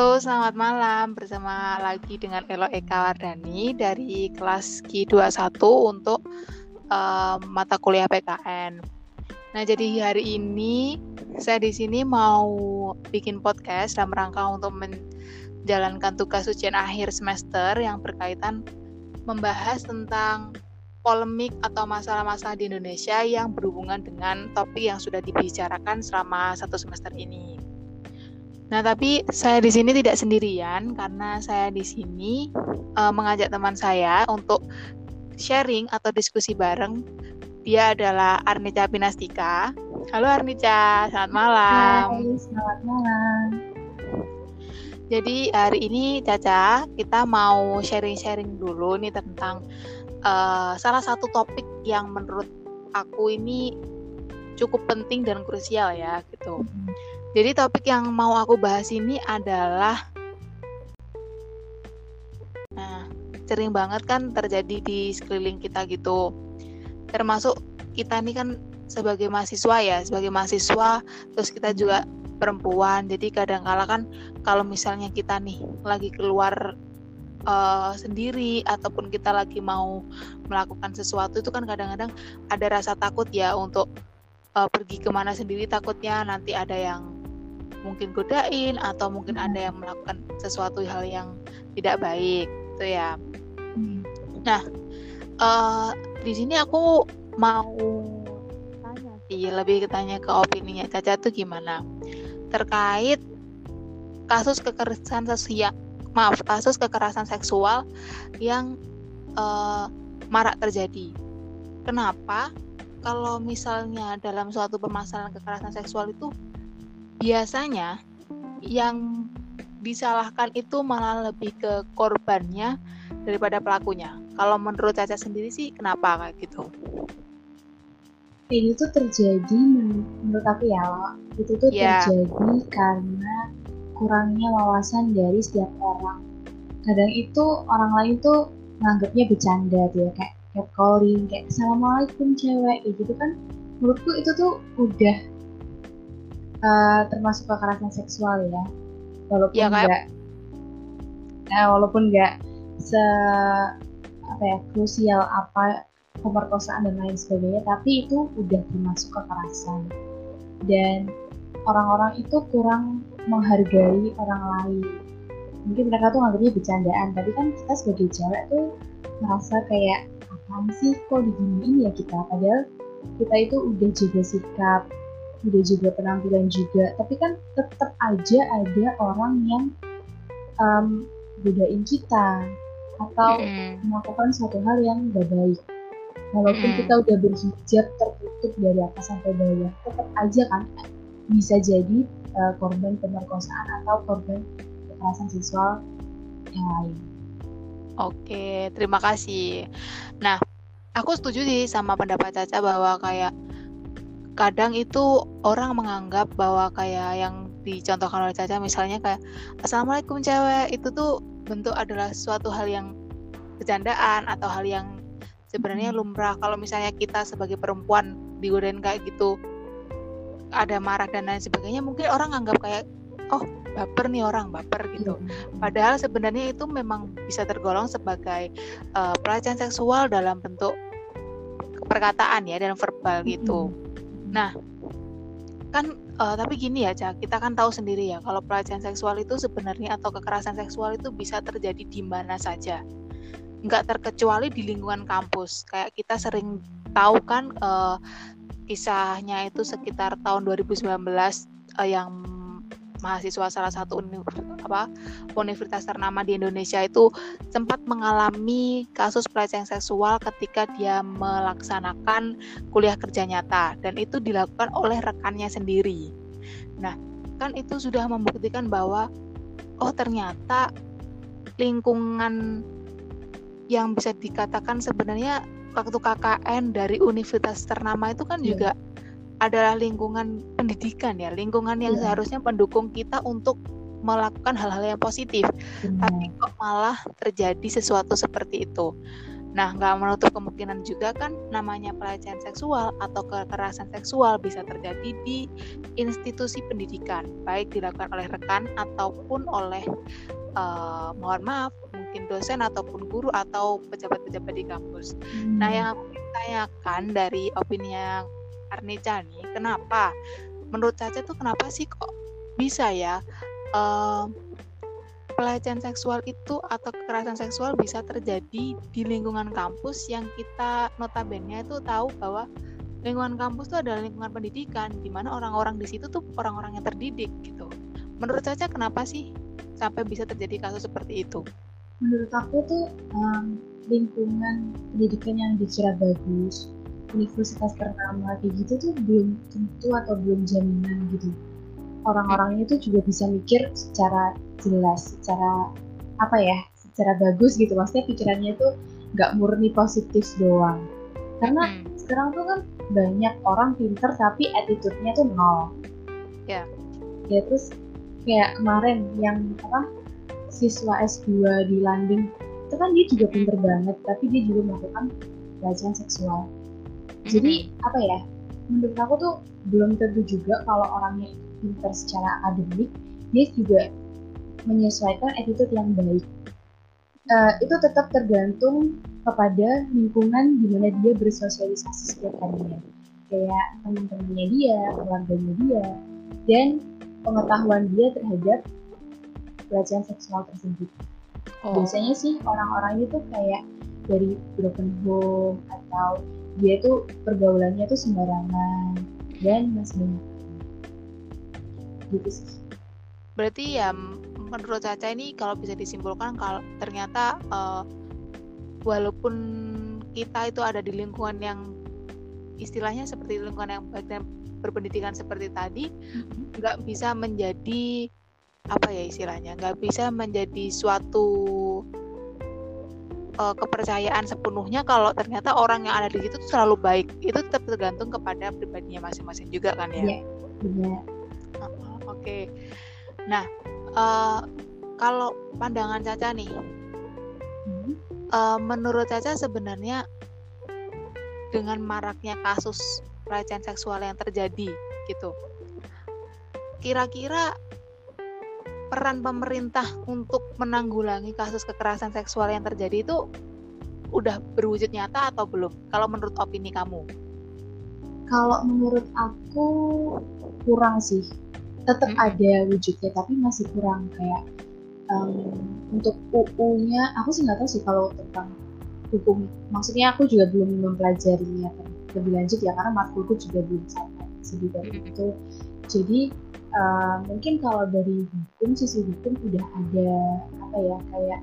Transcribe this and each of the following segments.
Halo, selamat malam. Bersama lagi dengan Elo Eka Wardani dari kelas Q21 untuk uh, mata kuliah PKN. Nah, jadi hari ini saya di sini mau bikin podcast dalam rangka untuk menjalankan tugas ujian akhir semester yang berkaitan membahas tentang polemik atau masalah-masalah di Indonesia yang berhubungan dengan topik yang sudah dibicarakan selama satu semester ini. Nah, tapi saya di sini tidak sendirian karena saya di sini uh, mengajak teman saya untuk sharing atau diskusi bareng. Dia adalah Arnica Pinastika. Halo Arnica, selamat malam. Hai, selamat malam. Jadi hari ini Caca kita mau sharing-sharing dulu nih tentang uh, salah satu topik yang menurut aku ini cukup penting dan krusial ya gitu. Hmm jadi topik yang mau aku bahas ini adalah Nah, sering banget kan terjadi di sekeliling kita gitu. Termasuk kita nih kan sebagai mahasiswa ya, sebagai mahasiswa terus kita juga perempuan. Jadi kadang kala kan kalau misalnya kita nih lagi keluar uh, sendiri ataupun kita lagi mau melakukan sesuatu itu kan kadang-kadang ada rasa takut ya untuk uh, pergi ke mana sendiri takutnya nanti ada yang mungkin godain atau mungkin hmm. ada yang melakukan sesuatu hal yang tidak baik itu ya hmm. nah uh, di sini aku mau tanya sih lebih tanya ke opininya Caca tuh gimana terkait kasus kekerasan sosial maaf kasus kekerasan seksual yang uh, marak terjadi kenapa kalau misalnya dalam suatu permasalahan kekerasan seksual itu biasanya yang disalahkan itu malah lebih ke korbannya daripada pelakunya. Kalau menurut Caca sendiri sih kenapa kayak gitu? Ini tuh terjadi menurut aku ya, itu tuh yeah. terjadi karena kurangnya wawasan dari setiap orang. Kadang itu orang lain tuh nganggapnya bercanda dia kayak catcalling, kayak assalamualaikum cewek, gitu kan. Menurutku itu tuh udah uh, termasuk kekerasan seksual ya. Walaupun ya, enggak ya, walaupun enggak se apa ya krusial apa pemerkosaan dan lain sebagainya tapi itu udah termasuk kekerasan. Dan orang-orang itu kurang menghargai orang lain. Mungkin mereka tuh nganggapnya bercandaan tapi kan kita sebagai cewek tuh merasa kayak apa sih kok diginiin ya kita? Padahal kita itu udah jaga sikap udah juga penampilan juga tapi kan tetap aja ada orang yang um, bedain kita atau mm. melakukan suatu hal yang gak baik walaupun mm. kita udah berhijab tertutup dari atas sampai bawah tetap aja kan bisa jadi uh, korban pemerkosaan atau korban kekerasan seksual yang lain Oke, terima kasih. Nah, aku setuju sih sama pendapat Caca bahwa kayak kadang itu orang menganggap bahwa kayak yang dicontohkan oleh Caca misalnya kayak assalamualaikum cewek. Itu tuh bentuk adalah suatu hal yang bercandaan atau hal yang sebenarnya hmm. lumrah. Kalau misalnya kita sebagai perempuan digodain kayak gitu ada marah dan lain sebagainya mungkin orang anggap kayak oh baper nih orang baper gitu. Hmm. padahal sebenarnya itu memang bisa tergolong sebagai uh, pelecehan seksual dalam bentuk perkataan ya dan verbal gitu. Hmm Nah, kan uh, tapi gini ya, Cak, kita kan tahu sendiri ya kalau pelecehan seksual itu sebenarnya atau kekerasan seksual itu bisa terjadi di mana saja. Nggak terkecuali di lingkungan kampus. Kayak kita sering tahu kan uh, kisahnya itu sekitar tahun 2019 uh, eh, yang mahasiswa salah satu apa universitas ternama di Indonesia itu sempat mengalami kasus pelecehan seksual ketika dia melaksanakan kuliah kerja nyata dan itu dilakukan oleh rekannya sendiri. Nah, kan itu sudah membuktikan bahwa oh ternyata lingkungan yang bisa dikatakan sebenarnya waktu KKN dari universitas ternama itu kan yeah. juga adalah lingkungan pendidikan ya, lingkungan yang yeah. seharusnya pendukung kita untuk melakukan hal-hal yang positif. Tapi kok malah terjadi sesuatu seperti itu. Nah, nggak menutup kemungkinan juga kan namanya pelecehan seksual atau kekerasan seksual bisa terjadi di institusi pendidikan, baik dilakukan oleh rekan ataupun oleh uh, mohon maaf mungkin dosen ataupun guru atau pejabat-pejabat di kampus. Hmm. Nah, yang aku tanyakan dari opini yang Arnica nih, kenapa? Menurut Caca tuh kenapa sih kok bisa ya uh, pelecehan seksual itu atau kekerasan seksual bisa terjadi di lingkungan kampus yang kita notabene itu tahu bahwa lingkungan kampus itu adalah lingkungan pendidikan di mana orang-orang di situ tuh orang-orang yang terdidik gitu. Menurut Caca kenapa sih sampai bisa terjadi kasus seperti itu? Menurut aku tuh um, lingkungan pendidikan yang dikira bagus, universitas ternama kayak gitu tuh belum tentu atau belum jaminan gitu. Orang-orangnya tuh juga bisa mikir secara jelas secara apa ya secara bagus gitu maksudnya pikirannya tuh nggak murni positif doang karena hmm. sekarang tuh kan banyak orang pinter tapi attitude-nya tuh nol ya yeah. ya terus kayak kemarin yang apa siswa S2 di Landing itu kan dia juga pinter banget tapi dia juga melakukan pelecehan seksual jadi apa ya menurut aku tuh belum tentu juga kalau orangnya pinter secara akademik dia juga menyesuaikan attitude yang baik. Uh, itu tetap tergantung kepada lingkungan di mana dia bersosialisasi setiap harinya. Kayak teman-temannya dia, keluarganya dia, dan pengetahuan dia terhadap pelecehan seksual tersebut. Oh. Biasanya sih orang-orang itu kayak dari broken home atau dia tuh pergaulannya tuh sembarangan dan masih banyak gitu sih. Berarti ya menurut Caca ini kalau bisa disimpulkan kalau ternyata uh, walaupun kita itu ada di lingkungan yang istilahnya seperti lingkungan yang baik dan berpendidikan seperti tadi mm-hmm. nggak mm -hmm. bisa menjadi apa ya istilahnya nggak bisa menjadi suatu uh, kepercayaan sepenuhnya kalau ternyata orang yang ada di situ selalu baik itu tetap tergantung kepada pribadinya masing-masing juga kan ya. Iya. Yeah. Uh, Oke. Okay. Nah, uh, kalau pandangan Caca nih, hmm. uh, menurut Caca sebenarnya dengan maraknya kasus pelecehan seksual yang terjadi gitu, kira-kira peran pemerintah untuk menanggulangi kasus kekerasan seksual yang terjadi itu udah berwujud nyata atau belum? Kalau menurut opini kamu? Kalau menurut aku kurang sih tetap hmm. ada wujudnya tapi masih kurang kayak um, untuk UU-nya aku sih nggak tahu sih kalau tentang hukum maksudnya aku juga belum mempelajarinya lebih lanjut ya karena matkulku juga belum sampai sedikit itu jadi uh, mungkin kalau dari hukum sisi hukum udah ada apa ya kayak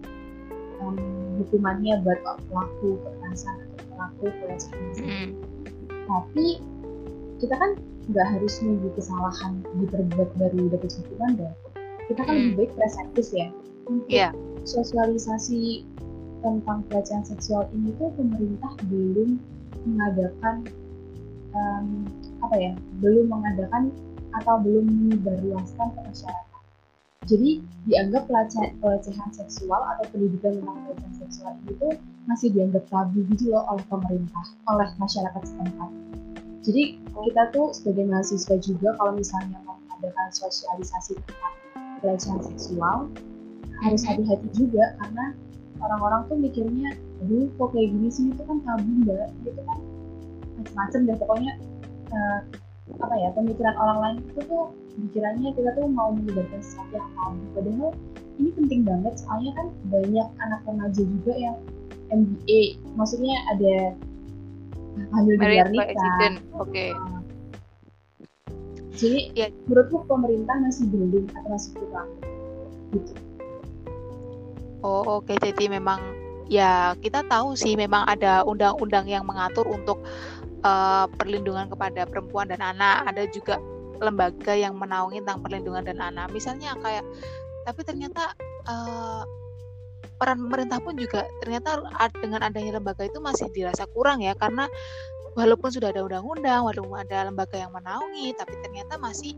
um, hukumannya buat pelaku kekerasan atau pelaku pelecehan hmm. tapi kita kan nggak harus nunggu kesalahan diperbuat baru dapat hukuman dong kita kan hmm. lebih baik presentif ya untuk yeah. sosialisasi tentang pelecehan seksual ini tuh pemerintah belum mengadakan um, apa ya belum mengadakan atau belum menyebarluaskan ke masyarakat. Jadi dianggap pelecehan, seksual atau pendidikan tentang pelecehan seksual itu masih dianggap tabu gitu loh oleh pemerintah oleh masyarakat setempat. Jadi kita tuh sebagai mahasiswa juga kalau misalnya mau mengadakan sosialisasi tentang pelecehan seksual harus mm-hmm. hati-hati juga karena orang-orang tuh mikirnya aduh kok kayak gini sih? Itu kan tabu mbak. Itu kan macam-macam deh pokoknya uh, apa ya pemikiran orang lain itu tuh pikirannya kita tuh mau menyebarkan sesuatu yang tabu padahal ini penting banget soalnya kan banyak anak remaja juga yang MBA maksudnya ada hamil di luar nikah. Oke. Okay. Jadi ya. menurutku pemerintah masih belum atau masih kurang gitu. Oh oke okay. jadi memang ya kita tahu sih memang ada undang-undang yang mengatur untuk uh, perlindungan kepada perempuan dan anak. Ada juga lembaga yang menaungi tentang perlindungan dan anak. Misalnya kayak tapi ternyata uh, peran pemerintah pun juga ternyata dengan adanya lembaga itu masih dirasa kurang ya karena walaupun sudah ada undang-undang, walaupun ada lembaga yang menaungi, tapi ternyata masih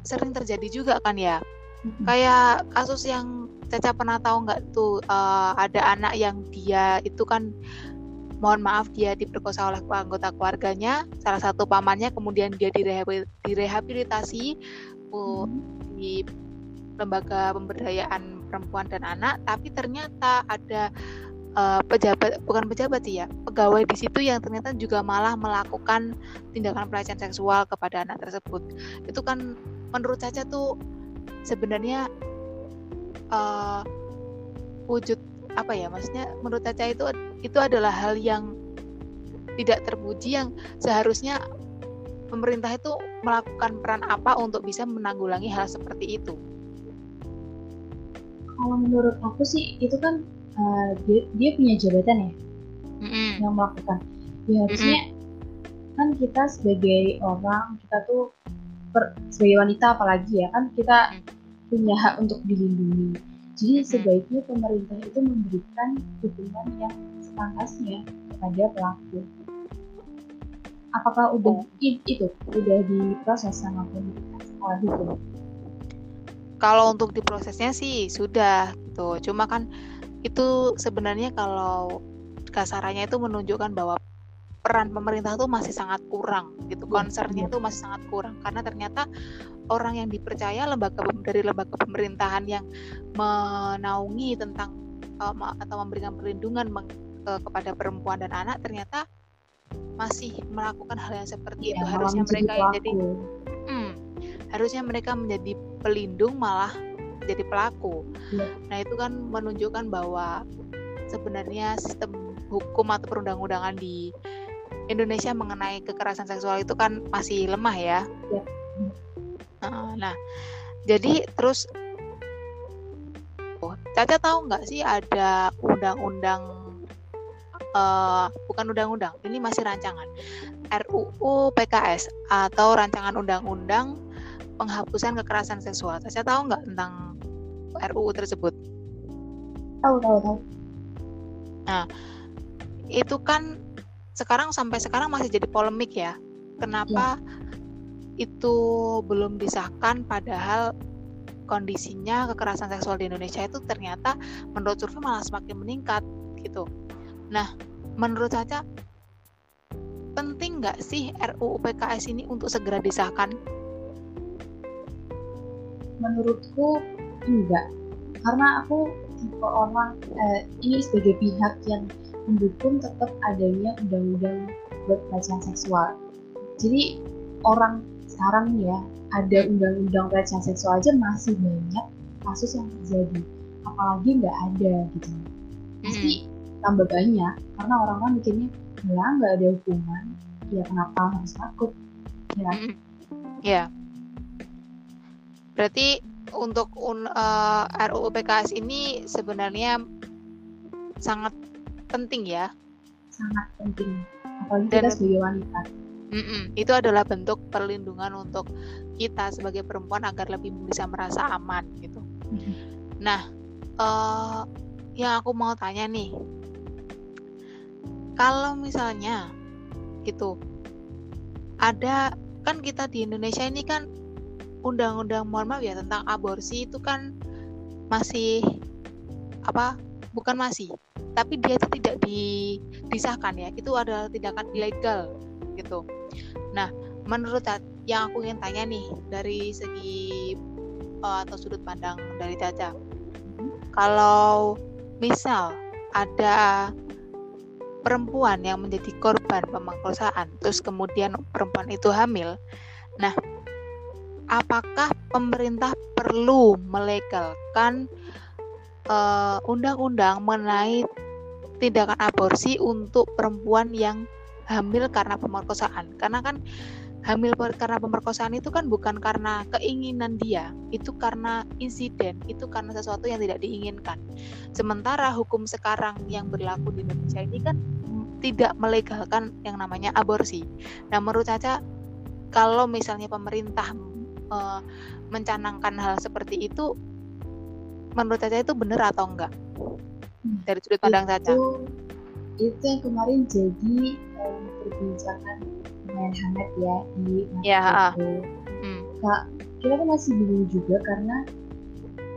sering terjadi juga kan ya. Kayak kasus yang Caca pernah tahu nggak tuh uh, ada anak yang dia itu kan mohon maaf dia diperkosa oleh anggota keluarganya. Salah satu pamannya kemudian dia direhabilitasi di lembaga pemberdayaan perempuan dan anak. Tapi ternyata ada uh, pejabat bukan pejabat sih ya pegawai di situ yang ternyata juga malah melakukan tindakan pelecehan seksual kepada anak tersebut. Itu kan menurut Caca tuh sebenarnya uh, wujud apa ya maksudnya menurut Caca itu itu adalah hal yang tidak terpuji yang seharusnya pemerintah itu melakukan peran apa untuk bisa menanggulangi hal seperti itu? Kalau menurut aku sih itu kan uh, dia, dia punya jabatan ya mm-hmm. yang melakukan. Ya harusnya mm-hmm. kan kita sebagai orang kita tuh per, sebagai wanita apalagi ya kan kita punya hak untuk dilindungi jadi sebaiknya pemerintah itu memberikan dukungan yang sepantasnya kepada pelaku. Apakah udah oh. itu udah diproses sama pemerintah sekolah hukum? Kalau untuk diprosesnya sih sudah gitu. Cuma kan itu sebenarnya kalau kasarannya itu menunjukkan bahwa peran pemerintah itu masih sangat kurang gitu. Iya, Concernnya itu masih sangat kurang karena ternyata orang yang dipercaya lembaga dari lembaga pemerintahan yang menaungi tentang um, atau memberikan perlindungan meng, ke, kepada perempuan dan anak ternyata masih melakukan hal yang seperti ya, itu harusnya mereka yang jadi hmm, harusnya mereka menjadi pelindung malah jadi pelaku ya. nah itu kan menunjukkan bahwa sebenarnya sistem hukum atau perundang-undangan di Indonesia mengenai kekerasan seksual itu kan masih lemah ya, ya nah jadi terus oh Caca tahu nggak sih ada undang-undang uh, bukan undang-undang ini masih rancangan RUU PKS atau rancangan undang-undang penghapusan kekerasan seksual. Caca tahu nggak tentang RUU tersebut? Tahu tahu tahu. Nah itu kan sekarang sampai sekarang masih jadi polemik ya kenapa ya itu belum disahkan padahal kondisinya kekerasan seksual di Indonesia itu ternyata menurut survei malah semakin meningkat gitu. Nah, menurut Caca penting nggak sih RUU PKS ini untuk segera disahkan? Menurutku enggak, karena aku tipe orang eh, ini sebagai pihak yang mendukung tetap adanya undang-undang buat pelecehan seksual. Jadi orang sekarang nih ya ada undang-undang pelecehan seksual aja masih banyak kasus yang terjadi apalagi nggak ada gitu pasti hmm. tambah banyak karena orang-orang mikirnya ya nggak ada hukuman ya kenapa harus takut ya hmm. ya berarti untuk un, uh, eh, RUU PKS ini sebenarnya sangat penting ya sangat penting apalagi Dan, kita sebagai wanita Mm-mm, itu adalah bentuk perlindungan untuk kita sebagai perempuan agar lebih bisa merasa aman gitu. Mm-hmm. Nah, uh, yang aku mau tanya nih, kalau misalnya gitu, ada kan kita di Indonesia ini kan undang-undang mohon maaf ya tentang aborsi itu kan masih apa? Bukan masih, tapi dia itu tidak di, disahkan ya. Itu adalah tindakan ilegal gitu. Nah, menurut yang aku ingin tanya nih dari segi uh, atau sudut pandang dari Caca, kalau misal ada perempuan yang menjadi korban pemerkosaan, terus kemudian perempuan itu hamil, nah, apakah pemerintah perlu melegalkan uh, undang-undang mengenai tindakan aborsi untuk perempuan yang hamil karena pemerkosaan. Karena kan hamil karena pemerkosaan itu kan bukan karena keinginan dia itu karena insiden itu karena sesuatu yang tidak diinginkan. Sementara hukum sekarang yang berlaku di Indonesia ini kan tidak melegalkan yang namanya aborsi. Nah menurut Caca kalau misalnya pemerintah uh, mencanangkan hal seperti itu menurut Caca itu benar atau enggak dari sudut pandang Caca itu yang kemarin jadi um, perbincangan lumayan hangat ya di ya, itu. Hmm. Kak, kita tuh masih bingung juga karena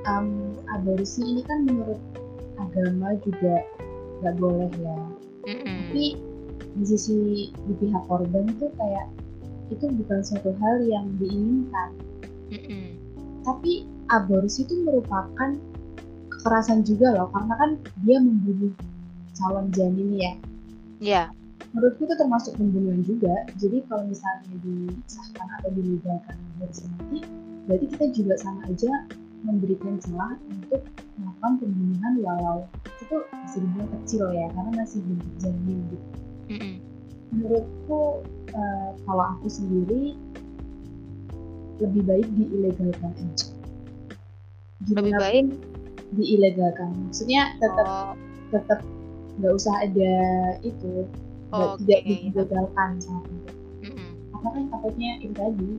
um, aborsi ini kan menurut agama juga nggak boleh ya. mm-hmm. tapi di sisi di pihak korban itu kayak itu bukan suatu hal yang diinginkan mm-hmm. tapi aborsi itu merupakan kekerasan juga loh karena kan dia membunuh calon janin ya Iya. Yeah. Menurutku itu termasuk pembunuhan juga. Jadi kalau misalnya disahkan atau dilegalkan aborsi nanti, berarti kita juga sama aja memberikan celah untuk melakukan pembunuhan walau itu masih dibilang kecil ya karena masih belum terjamin gitu. Mm-hmm. Menurutku uh, kalau aku sendiri lebih baik diilegalkan aja. Lebih baik diilegalkan. Maksudnya tetap oh. tetap nggak usah ada itu oh, tidak okay. diilegalkan sama pemerintah. Mm-hmm. Karena kan takutnya itu tadi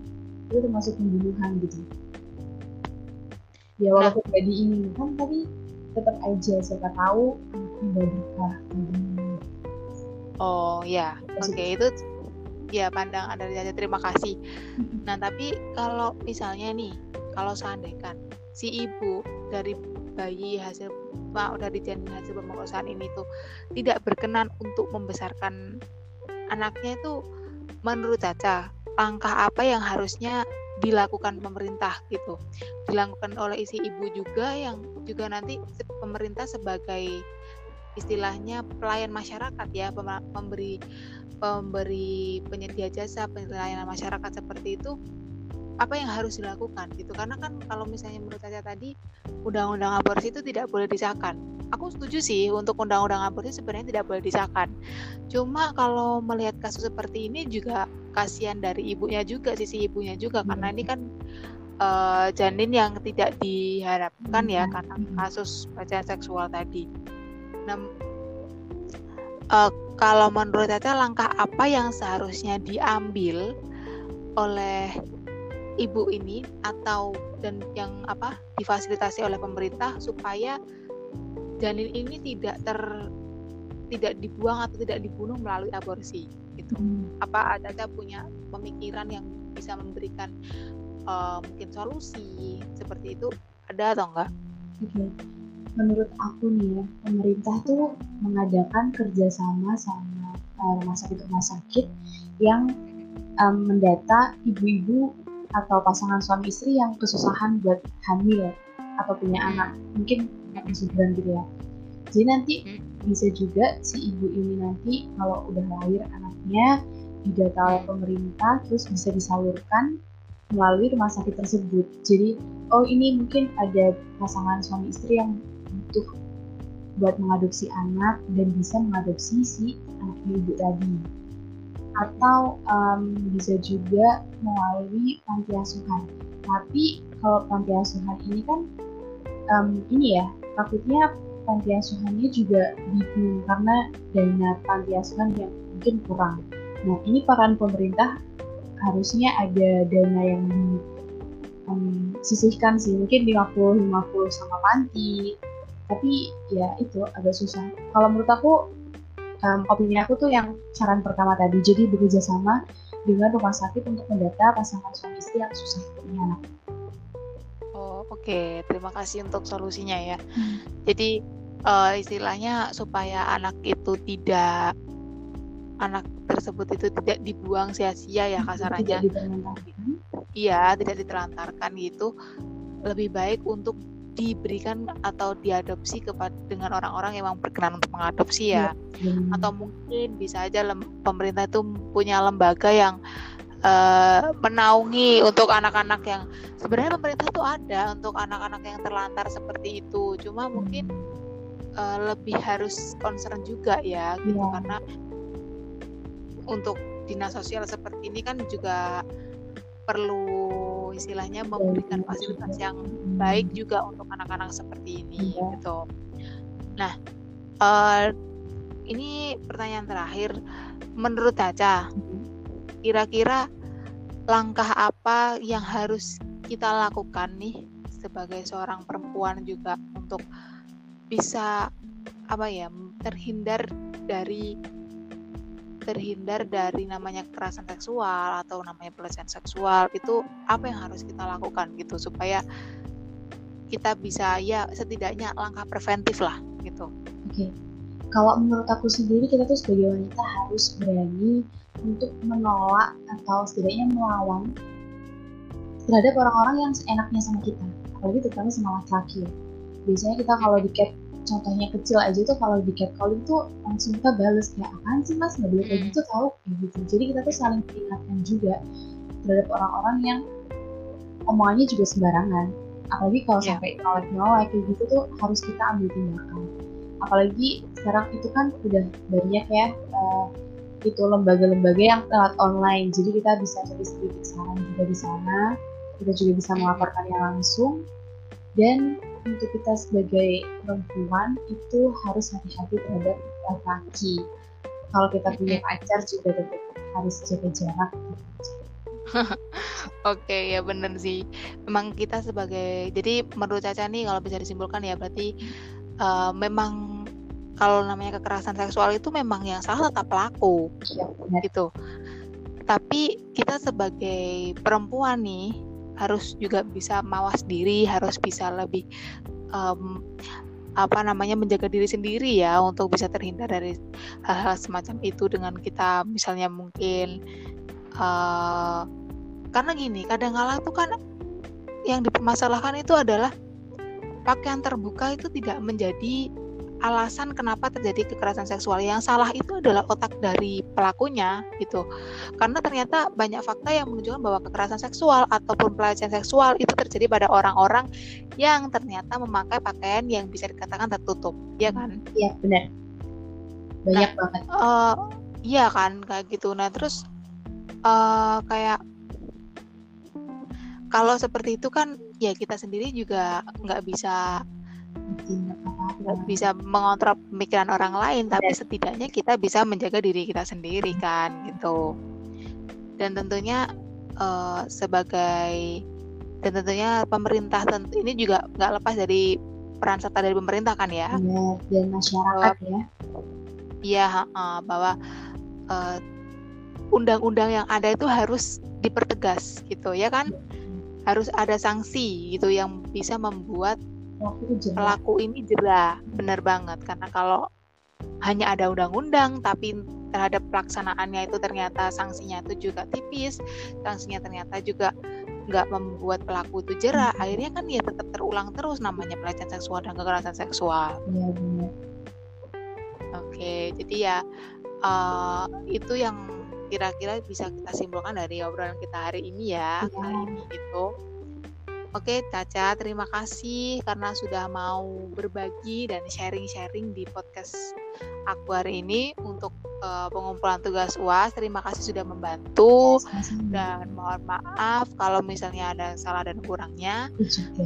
itu termasuk pembunuhan gitu. Ya walaupun nah. diinginkan tapi tetap aja siapa tahu berkah. Oh ya, oke okay. itu ya pandangan dari Caca terima kasih. Nah tapi kalau misalnya nih, kalau seandainya si ibu dari bayi hasil udah janin hasil pemerkosaan ini tuh tidak berkenan untuk membesarkan anaknya itu menurut Caca langkah apa yang harusnya dilakukan pemerintah gitu? Dilakukan oleh isi ibu juga yang juga nanti pemerintah sebagai istilahnya pelayan masyarakat ya pemberi pemberi penyedia jasa pelayanan masyarakat seperti itu apa yang harus dilakukan gitu. Karena kan kalau misalnya menurut saya tadi undang-undang aborsi itu tidak boleh disahkan. Aku setuju sih untuk undang-undang aborsi sebenarnya tidak boleh disahkan. Cuma kalau melihat kasus seperti ini juga kasihan dari ibunya juga sisi ibunya juga. Karena ini kan uh, janin yang tidak diharapkan ya karena kasus pelecehan seksual tadi. Nah, uh, kalau menurut saya langkah apa yang seharusnya diambil oleh ibu ini atau dan yang apa difasilitasi oleh pemerintah supaya janin ini tidak ter tidak dibuang atau tidak dibunuh melalui aborsi gitu. Hmm. Apa ada punya pemikiran yang bisa memberikan uh, mungkin solusi seperti itu ada atau enggak? Okay menurut aku nih ya, pemerintah tuh mengadakan kerjasama sama uh, rumah sakit rumah sakit yang um, mendata ibu-ibu atau pasangan suami istri yang kesusahan buat hamil atau punya anak. Mungkin kesusahan gitu ya. Jadi nanti bisa juga si ibu ini nanti kalau udah lahir anaknya didata oleh pemerintah terus bisa disalurkan melalui rumah sakit tersebut. Jadi oh ini mungkin ada pasangan suami istri yang butuh buat mengadopsi anak dan bisa mengadopsi si anak ibu tadi atau um, bisa juga melalui panti asuhan tapi kalau panti asuhan ini kan um, ini ya takutnya panti asuhannya juga bingung karena dana panti asuhan yang mungkin kurang. Nah ini peran pemerintah harusnya ada dana yang di um, sisihkan sih. Mungkin 50-50 sama panti. Tapi ya itu agak susah. Kalau menurut aku um, opini aku tuh yang saran pertama tadi jadi bekerja sama dengan rumah sakit untuk mendata pasangan suami istri yang susah punya anak oh oke. Okay. terima kasih untuk solusinya ya. Hmm. jadi uh, istilahnya supaya anak itu tidak anak tersebut itu tidak dibuang sia-sia ya kasar aja iya tidak ditelantarkan gitu. Lebih baik untuk diberikan atau diadopsi kepada dengan orang-orang yang memang berkenan untuk mengadopsi ya, ya. atau mungkin bisa aja lem, pemerintah itu punya lembaga yang uh, menaungi untuk anak-anak yang sebenarnya pemerintah itu ada untuk anak-anak yang terlantar seperti itu cuma mungkin uh, lebih harus concern juga ya gitu ya. karena untuk dinas sosial seperti ini kan juga perlu istilahnya memberikan fasilitas yang baik juga untuk anak-anak seperti ini ya. gitu. Nah, uh, ini pertanyaan terakhir, menurut Caca, kira-kira langkah apa yang harus kita lakukan nih sebagai seorang perempuan juga untuk bisa apa ya terhindar dari terhindar dari namanya kekerasan seksual atau namanya pelecehan seksual itu apa yang harus kita lakukan gitu supaya kita bisa ya setidaknya langkah preventif lah gitu. Oke. Okay. kalau menurut aku sendiri kita tuh sebagai wanita harus berani untuk menolak atau setidaknya melawan terhadap orang-orang yang seenaknya sama kita apalagi terutama sama laki-laki biasanya kita kalau di cat contohnya kecil aja tuh kalau di cat calling tuh langsung kita bales kayak apaan sih mas? Nggak boleh kayak gitu tau kayak gitu. Jadi kita tuh saling peringatkan juga terhadap orang-orang yang omongannya juga sembarangan. Apalagi kalau yeah. sampai nyolek nyolek kayak gitu tuh harus kita ambil tindakan. Apalagi sekarang itu kan udah banyak ya uh, itu lembaga-lembaga yang lewat online. Jadi kita bisa cari sedikit saran juga di sana. Kita juga bisa melaporkannya langsung. Dan untuk kita sebagai perempuan itu harus hati-hati terhadap laki-laki kalau kita punya pacar juga tetap harus jaga jarak Oke ya bener sih. Memang kita sebagai jadi menurut Caca nih kalau bisa disimpulkan ya berarti uh, memang kalau namanya kekerasan seksual itu memang yang salah tetap pelaku ya, gitu. Tapi kita sebagai perempuan nih harus juga bisa mawas diri, harus bisa lebih um, apa namanya menjaga diri sendiri ya untuk bisa terhindar dari hal-hal semacam itu dengan kita misalnya mungkin uh, karena gini kadang kala tuh kan yang dipermasalahkan itu adalah pakaian terbuka itu tidak menjadi alasan kenapa terjadi kekerasan seksual. Yang salah itu adalah otak dari pelakunya gitu. Karena ternyata banyak fakta yang menunjukkan bahwa kekerasan seksual ataupun pelecehan seksual itu terjadi pada orang-orang yang ternyata memakai pakaian yang bisa dikatakan tertutup ya kan? Iya benar. Banyak nah, banget. uh, iya kan kayak gitu. Nah terus uh, kayak kalau seperti itu kan ya kita sendiri juga nggak bisa nggak bisa mengontrol pemikiran orang lain tapi setidaknya kita bisa menjaga diri kita sendiri kan gitu. Dan tentunya uh, sebagai dan tentunya pemerintah tentu ini juga nggak lepas dari peran serta dari pemerintah kan ya, ya dan masyarakat bahwa, ya. Iya uh, bahwa uh, undang-undang yang ada itu harus dipertegas gitu ya kan? Ya. harus ada sanksi gitu yang bisa membuat pelaku ini jerah benar banget karena kalau hanya ada undang-undang tapi terhadap pelaksanaannya itu ternyata sanksinya itu juga tipis sanksinya ternyata juga nggak membuat pelaku itu jerah hmm. akhirnya kan ya tetap terulang terus namanya pelecehan seksual dan kekerasan seksual ya, benar. oke jadi ya uh, itu yang kira-kira bisa kita simpulkan dari obrolan kita hari ini ya, ya. kali ini gitu Oke, Caca, terima kasih karena sudah mau berbagi dan sharing-sharing di podcast aku hari ini untuk uh, pengumpulan tugas UAS. Terima kasih sudah membantu dan mohon maaf kalau misalnya ada salah dan kurangnya.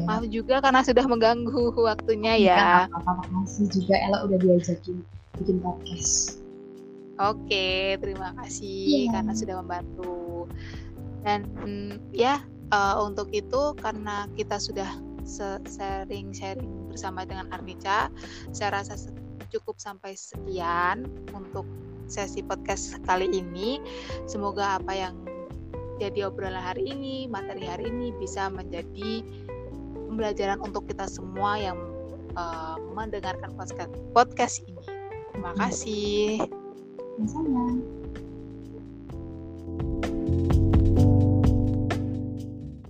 Maaf juga karena sudah mengganggu waktunya ya. Terima kasih juga Ella udah diajakin bikin podcast. Oke, terima kasih yeah. karena sudah membantu. Dan mm, ya, uh, untuk itu karena kita sudah sharing-sharing bersama dengan Arnica, saya rasa cukup sampai sekian untuk sesi podcast kali ini. Semoga apa yang jadi obrolan hari ini, materi hari ini bisa menjadi pembelajaran untuk kita semua yang uh, mendengarkan podcast podcast ini. Terima kasih. Sama.